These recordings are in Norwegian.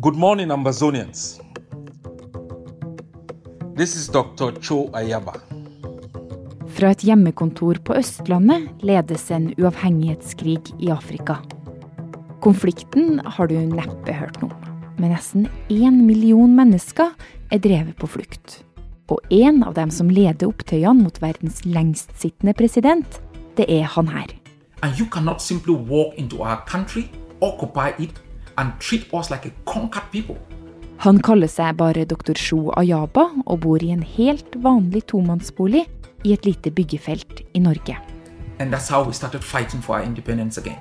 Good morning, Ambazonians. This is Dr. Cho Ayaba. Fra et hjemmekontor på Østlandet ledes en uavhengighetskrig i Afrika. Konflikten har du neppe hørt noe om, men nesten én million mennesker er drevet på flukt. Og en av dem som leder opptøyene mot verdens lengstsittende president, det er han her. And you cannot simply walk into our country, occupy it, and treat us like a conquered people. Han kaller seg bare dr. Sho Ayaba og bor i en helt vanlig tomannsbolig i et lite byggefelt i Norge. And that's how we started fighting for our independence again.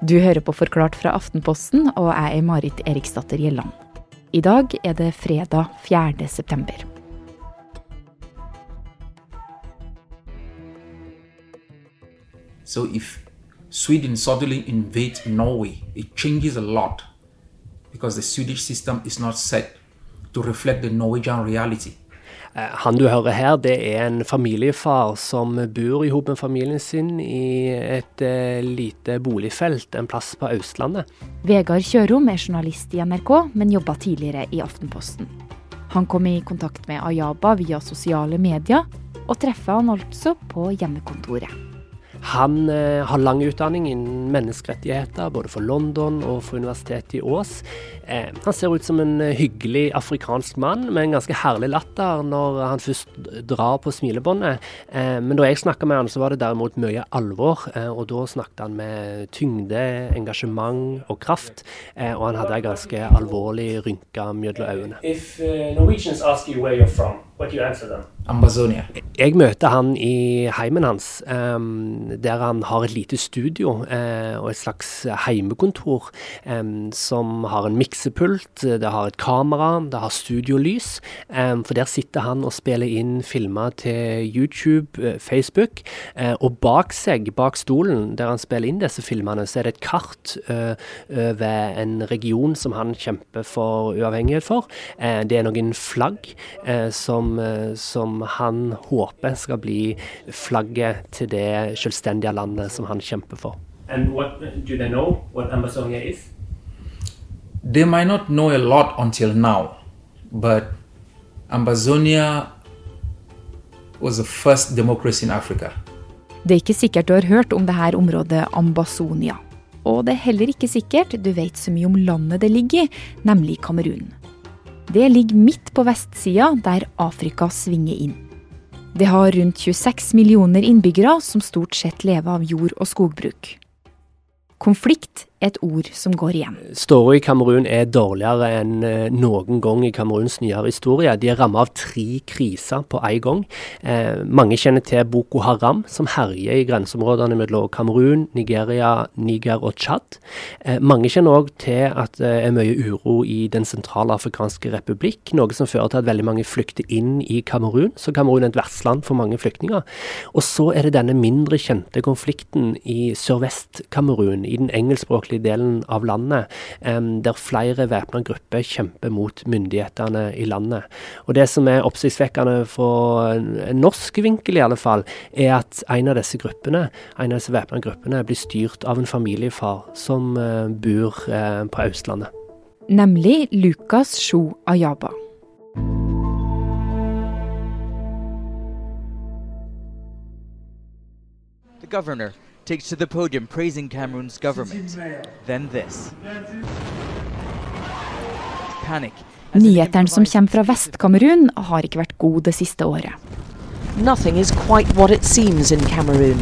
Du hører på Forklart fra Aftenposten, og jeg er Marit Eriksdatter Gjelland. I dag er det fredag 4. september. So if Sweden suddenly invades Norway, it changes a lot because the Swedish system is not set to reflect the Norwegian reality. Eh, Han du hører her, det er en familiefar som bor i hop med familien sin i et eh, lite boligfelt en plass på Østlandet. Vegard Kjørom er journalist i NRK, men jobba tidligere i Aftenposten. Han kom i kontakt med Ayaba via sosiale medier, og treffer han altså på hjemmekontoret. Han eh, har lang utdanning innen menneskerettigheter, både for London og for Universitetet i Ås. Eh, han ser ut som en eh, hyggelig afrikansk mann med en ganske herlig latter når han først drar på smilebåndet. Eh, men da jeg snakka med han, så var det derimot mye alvor. Eh, og da snakket han med tyngde, engasjement og kraft. Eh, og han hadde ei ganske alvorlig rynke mellom øynene. If uh, Amazonia. Jeg møter han i heimen hans, um, der han har et lite studio uh, og et slags heimekontor um, som har en miksepult, det har et kamera, det har studiolys. Um, for der sitter han og spiller inn filmer til YouTube, uh, Facebook. Uh, og bak seg, bak stolen der han spiller inn disse filmene, så er det et kart over en region som han kjemper for uavhengighet for. Eh, det er noen flagg eh, som, eh, som han håper skal bli flagget til det selvstendige landet som han kjemper for. And what do they know what Amazonia is? They might not know a lot until now, but Amazonia was the first democracy in Africa. Det er ikke sikkert du har hørt om dette området Ambazonia. Og det er heller ikke sikkert du vet så mye om landet det ligger i, nemlig Kamerun. Det ligger midt på vestsida, der Afrika svinger inn. Det har rundt 26 millioner innbyggere som stort sett lever av jord- og skogbruk. Konflikt et ord som går igjen. Ståa i Kamerun er dårligere enn eh, noen gang i Kameruns nyere historie. De er rammet av tre kriser på én gang. Eh, mange kjenner til Boko Haram, som herjer i grenseområdene mellom Kamerun, Nigeria, Niger og Tsjad. Eh, mange kjenner òg til at det er mye uro i Den sentralafrikanske republikk, noe som fører til at veldig mange flykter inn i Kamerun. Så Kamerun er et vertsland for mange flyktninger. Og så er det denne mindre kjente konflikten i sørvest-Kamerun, i den engelskspråklige delen av landet, der flere væpna grupper kjemper mot myndighetene i landet. Og Det som er oppsiktsvekkende fra norsk vinkel, i alle fall, er at en av disse gruppene, en av disse væpna gruppene blir styrt av en familiefar som eh, bor eh, på Østlandet. Nemlig Lukas Sjo Ayaba. The governor takes to the podium praising Cameroon's government. Then this. Panic. as Nyhetene som improvised- kommer fra Vest-Kamerun, har ikke vært gode det siste året. Nothing is quite what it seems in Cameroon.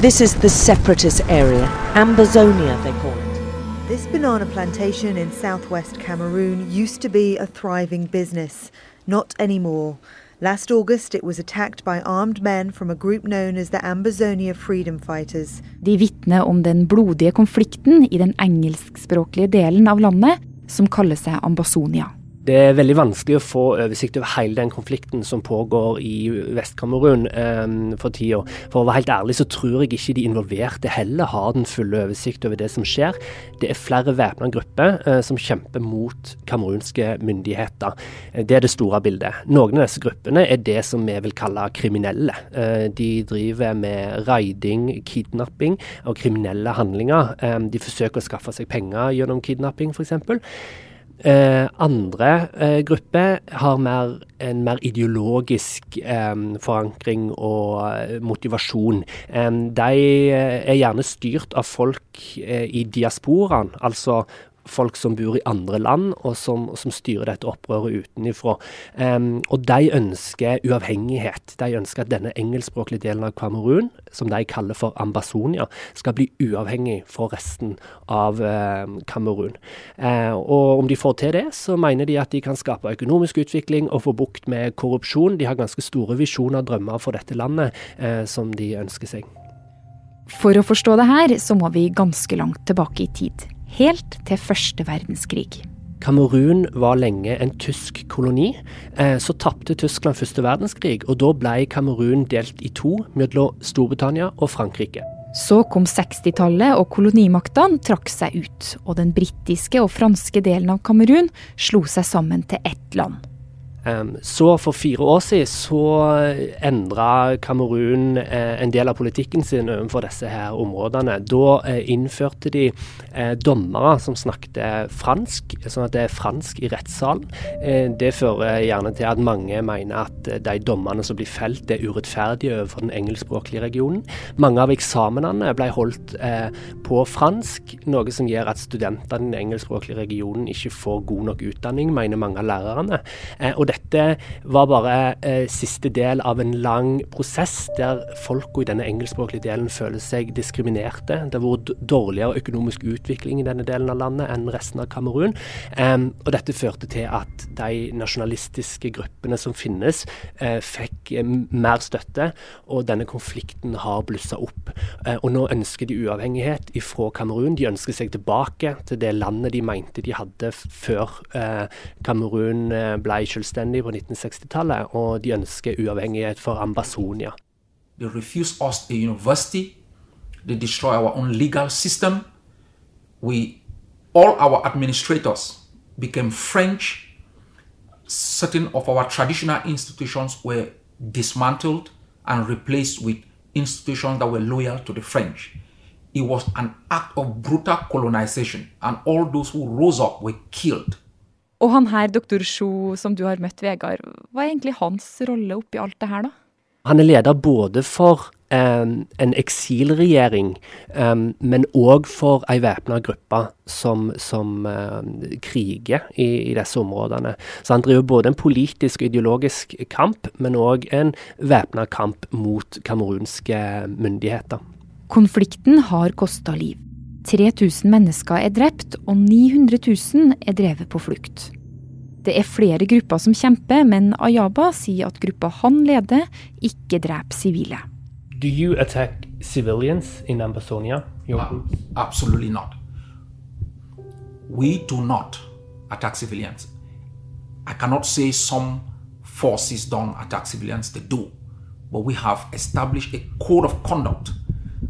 This is the separatist area, Ambazonia they call it. This banana plantation in southwest Cameroon used to be a thriving business. Not anymore. Last August, it was attacked by armed men from a group known as the Ambazonia Freedom Fighters. De vitner om den blodige konflikten i den engelskspråklige delen av landet, som kaller seg Ambazonia. Det er veldig vanskelig å få oversikt over hele den konflikten som pågår i Vest-Kamerun um, for tida. For å være helt ærlig så tror jeg ikke de involverte heller har den fulle oversikt over det som skjer. Det er flere væpna grupper uh, som kjemper mot kamerunske myndigheter. Eh, det er det store bildet. Noen av disse gruppene er det som vi vil kalle kriminelle. Uh, de driver med raiding, kidnapping og kriminelle handlinger. Um, de forsøker å skaffe seg penger gjennom kidnapping, f.eks. Eh, andre eh, grupper har mer, en mer ideologisk eh, forankring og eh, motivasjon. Eh, de eh, er gjerne styrt av folk i diasporaen, altså folk som bor i andre land, og som, som styrer dette opprøret utenfra. Um, og de ønsker uavhengighet. De ønsker at denne engelskspråklige delen av Kamerun, som de kaller for Ambazonia, skal bli uavhengig fra resten av Kamerun. Uh, og om de får til det, så mener de at de kan skape økonomisk utvikling og få bukt med korrupsjon. De har ganske store visjoner og drømmer for dette landet uh, som de ønsker seg. For å forstå det her, så må vi ganske langt tilbake i tid helt til første verdenskrig. Kamerun var lenge en tysk koloni. Eh, så tapte Tyskland første verdenskrig, og da ble Kamerun delt i to mellom Storbritannia og Frankrike. Så kom 60-tallet, og kolonimaktene trakk seg ut. Og den britiske og franske delen av Kamerun slo seg sammen til ett land. Så for fire år siden så endra Kamerun eh, en del av politikken sin overfor disse her områdene. Da eh, innførte de eh, dommere som snakket fransk, sånn at det er fransk i rettssalen. Det fører gjerne til at mange mener at de dommene som blir felt, er urettferdige overfor den engelskspråklige regionen. Mange av eksamenene ble holdt på fransk, noe som gjør at studentene i den engelskspråklige regionen ikke får god nok utdanning, mener mange av lærerne. Og dette var bare eh, siste del av en lang prosess der folka i denne engelskspråklige delen føler seg diskriminerte. Det har vært dårligere økonomisk utvikling i denne delen av landet enn resten av Kamerun. Eh, og dette førte til at de nasjonalistiske gruppene som finnes, eh, fikk eh, mer støtte, og denne konflikten har blussa opp. Eh, og nå ønsker de uavhengighet ifra Kamerun. De ønsker seg tilbake til det landet de mente de hadde før eh, Kamerun ble selvstendig på 1960-tallet, og de ønsker uavhengighet for. They refuse us a university. They destroy our own legal system. We, all our administrators became French. Certain of our traditional institutions were dismantled and replaced with institutions that were loyal to the French. It was an act of brutal colonization, and all those who rose up were killed. Og han her, doktor Sjo, som du har møtt, Vegard, hva er egentlig hans rolle oppi alt det her, da? Han er leder både for um, en eksilregjering, um, men òg for ei væpna gruppe som, som um, kriger i, i, disse områdene. Så han driver både en politisk og ideologisk kamp, men òg en væpna kamp mot kamerunske myndigheter. Konflikten har kosta liv. 3000 mennesker er drept, og 900 000 er drevet på flukt. Det er flere grupper som kjemper, men Ayaba sier at gruppa han leder, ikke dreper sivile. Do you attack civilians in Ambazonia? Your uh, absolutely not. We do not attack civilians. I cannot say some forces don't attack civilians, they do. But we have established a code of conduct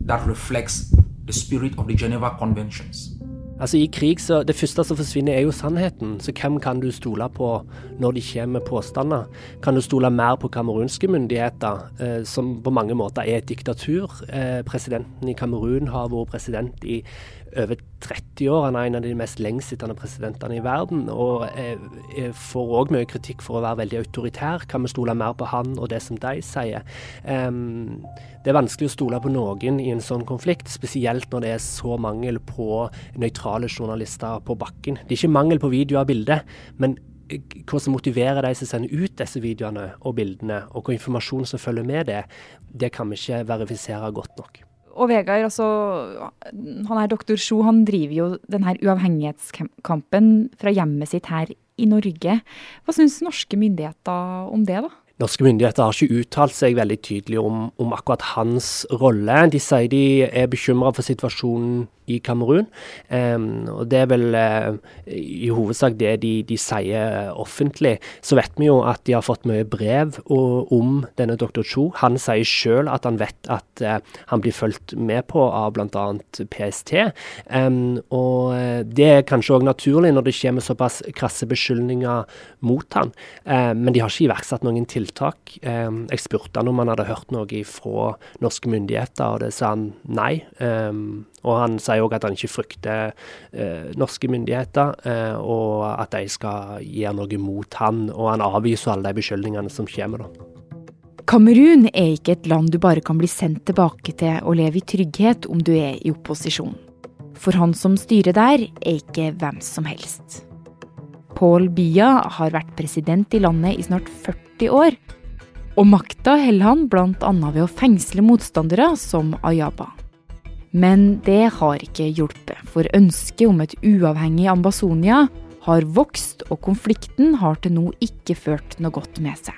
that reflects the spirit of the Geneva Conventions. Altså I krig så Det første som forsvinner, er jo sannheten. Så hvem kan du stole på når de kommer med påstander? Kan du stole mer på kamerunske myndigheter, eh, som på mange måter er et diktatur? Eh, presidenten i Kamerun har vært president i over 30 år. Han er en av de mest lengstsittende presidentene i verden. Og jeg får òg mye kritikk for å være veldig autoritær. Kan vi stole mer på han og det som de sier? Um, det er vanskelig å stole på noen i en sånn konflikt, spesielt når det er så mangel på nøytrale journalister på bakken. Det er ikke mangel på videoer og bilder, men hva som motiverer de som sender ut disse videoene og bildene, og hva informasjon som følger med det, det kan vi ikke verifisere godt nok. Og Vegard, altså, han er doktor Sjo, han driver jo denne uavhengighetskampen fra hjemmet sitt her i Norge. Hva syns norske myndigheter om det, da? Norske myndigheter har ikke uttalt seg veldig tydelig om, om akkurat hans rolle. De sier de er bekymra for situasjonen i Kamerun. Um, og Det er vel uh, i hovedsak det de, de, sier offentlig. Så vet vi jo at de har fått mye brev og, om denne dr. Cho. Han sier selv at han vet at uh, han blir fulgt med på av bl.a. PST. Um, og uh, Det er kanskje òg naturlig når det kommer såpass krasse beskyldninger mot han. men de har ikke iverksatt noen tiltak. Ehm, jeg spurte han om han hadde hørt noe fra norske myndigheter, og det sa han nei. Ehm, og han sier òg at han ikke frykter eh, norske myndigheter, eh, og at de skal gjøre noe mot han. Og han avviser alle de beskyldningene som kommer. da. Kamerun er ikke et land du bare kan bli sendt tilbake til og leve i trygghet om du er i opposisjon. For han som styrer der, er ikke hvem som helst. Paul Bia har vært president i landet i snart 40 40 år. Og makta holder han bl.a. ved å fengsle motstandere som Ayaba. Men det har ikke hjulpet, for ønsket om et uavhengig Ambazonia har vokst, og konflikten har til nå ikke ført noe godt med seg.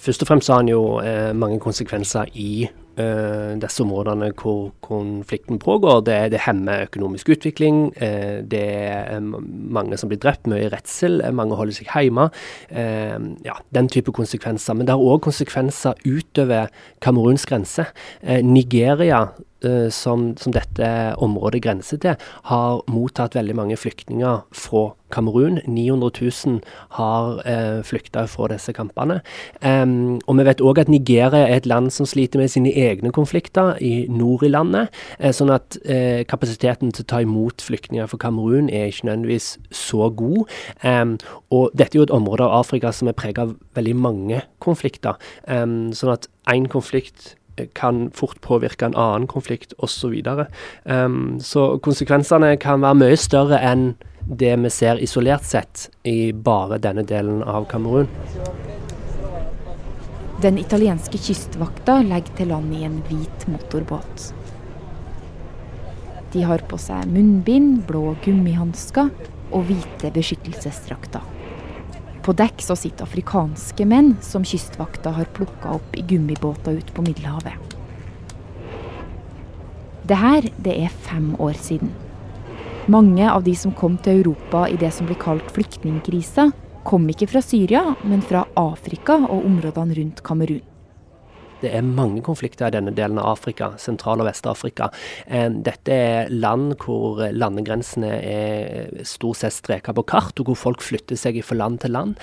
Først og fremst har han jo eh, mange konsekvenser i eh, disse områdene hvor konflikten pågår. Det, det hemmer økonomisk utvikling. eh, det er mange som blir drept, mye redsel. Mange holder seg hjemme. Uh, ja, den type konsekvenser. Men det har òg konsekvenser utover Kameruns grense. Nigeria Eh, som, som, dette området grenser til, har mottatt veldig mange flyktninger fra Kamerun. 900 000 har eh, flykta fra disse kampene. Um, og vi vet òg at Nigeria er et land som sliter med sine egne konflikter i nord i landet. Eh, sånn at eh, kapasiteten til å ta imot flyktninger fra Kamerun er ikke nødvendigvis så god. Um, og dette er jo et område av Afrika som er preget av veldig mange konflikter. Um, sånn at én konflikt kan fort påvirke en annen konflikt osv. Så, um, så konsekvensene kan være mye større enn det vi ser isolert sett i bare denne delen av Kamerun. Den italienske kystvakta legger til land i en hvit motorbåt. De har på seg munnbind, blå gummihansker og hvite beskyttelsesdrakter. På dekk så sitter afrikanske menn som kystvakta har plukka opp i gummibåter ut på Middelhavet. Det her, det er fem år siden. Mange av de som kom til Europa i det som blir kalt flyktningkrisa, kom ikke fra Syria, men fra Afrika og områdene rundt Kamerun. Det er mange konflikter i denne delen av Afrika, Sentral- og Vest-Afrika. Dette er land hvor landegrensene er stort sett streka på kart, og hvor folk flytter seg fra land til land.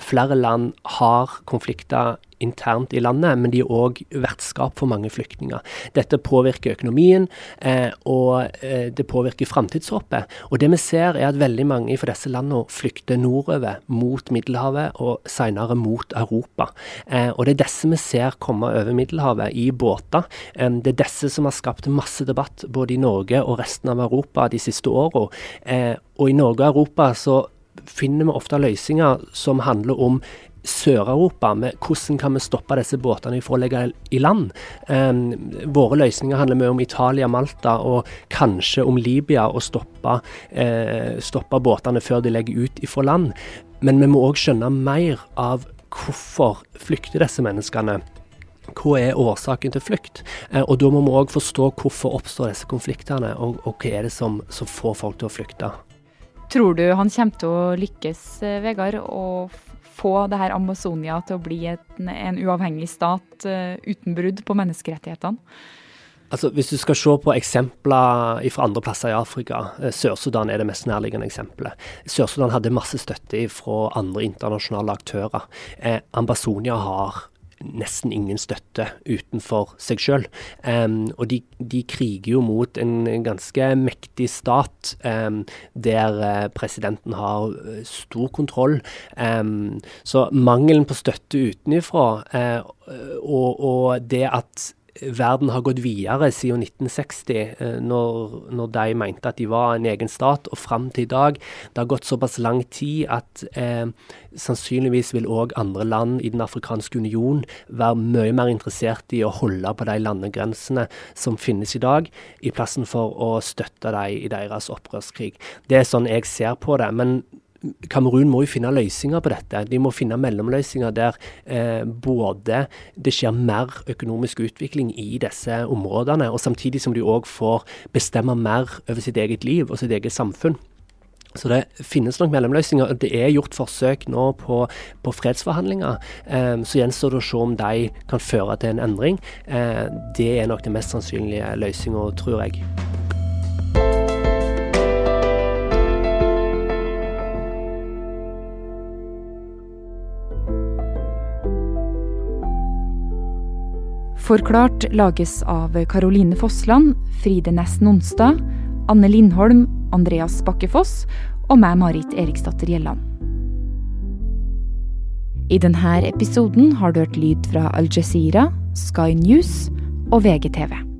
Flere land har konflikter internt i landet, men de er òg vertskap for mange flyktninger. Dette påvirker økonomien, eh, og eh, det påvirker framtidshåpet. Og det vi ser er at veldig mange fra disse landene flykter nordover, mot Middelhavet og senere mot Europa. Eh, og det er disse vi ser komme over Middelhavet i båter. Eh, det er disse som har skapt masse debatt både i Norge og resten av Europa de siste åra. Eh, og i Norge og Europa så finner vi ofte løsninger som handler om Sør-Europa med hvordan kan vi stoppe disse båtene fra å legge i land. Um, våre løsninger handler mye om Italia, Malta og kanskje om Libya og stoppe, uh, stoppe båtene før de legger ut ifra land. Men vi må òg skjønne mer av hvorfor flykter disse menneskene. Hva er årsaken til flukt? Eh, og Da må vi òg forstå hvorfor oppstår disse konfliktene, og, og hva er det som, som, får folk til å flykte. Tror du han kommer til å lykkes, eh, Vegard, å få det her Amazonia til å bli en, en uavhengig stat uh, uten brudd på menneskerettighetene? Altså, Hvis du skal se på eksempler fra andre plasser i Afrika, eh, Sør-Sudan er det mest nærliggende eksempelet. Sør-Sudan hadde masse støtte fra andre internasjonale aktører. Eh, Ambazonia har nesten ingen støtte utenfor seg sjøl. Um, og de, de, kriger jo mot en ganske mektig stat, um, der uh, presidenten har uh, stor kontroll. Um, så mangelen på støtte utenfra, uh, og, og det at verden har gått videre siden 1960, eh, når, når, de mente at de var en egen stat, og fram til i dag. Det har gått såpass lang tid at eh, sannsynligvis vil òg andre land i Den afrikanske union være mye mer interessert i å holde på de landegrensene som finnes i dag, i plassen for å støtte dem i deres opprørskrig. Det er sånn jeg ser på det. men Kamerun må jo finne løsninger på dette. De må finne mellomløsninger der eh, både det skjer mer økonomisk utvikling i disse områdene, og samtidig som de òg får bestemme mer over sitt eget liv og sitt eget samfunn. Så det finnes nok mellomløsninger. Det er gjort forsøk nå på, på fredsforhandlinger. Eh, så gjenstår det å se om de kan føre til en endring. Eh, det er nok den mest sannsynlige løsninga, tror jeg. Forklart lages av Caroline Fossland, Fride Næss Nonstad, Anne Lindholm, Andreas Bakkefoss og meg, Marit Eriksdatter Gjelland. I denne episoden har du hørt lyd fra Al Jazeera, Sky News og VGTV.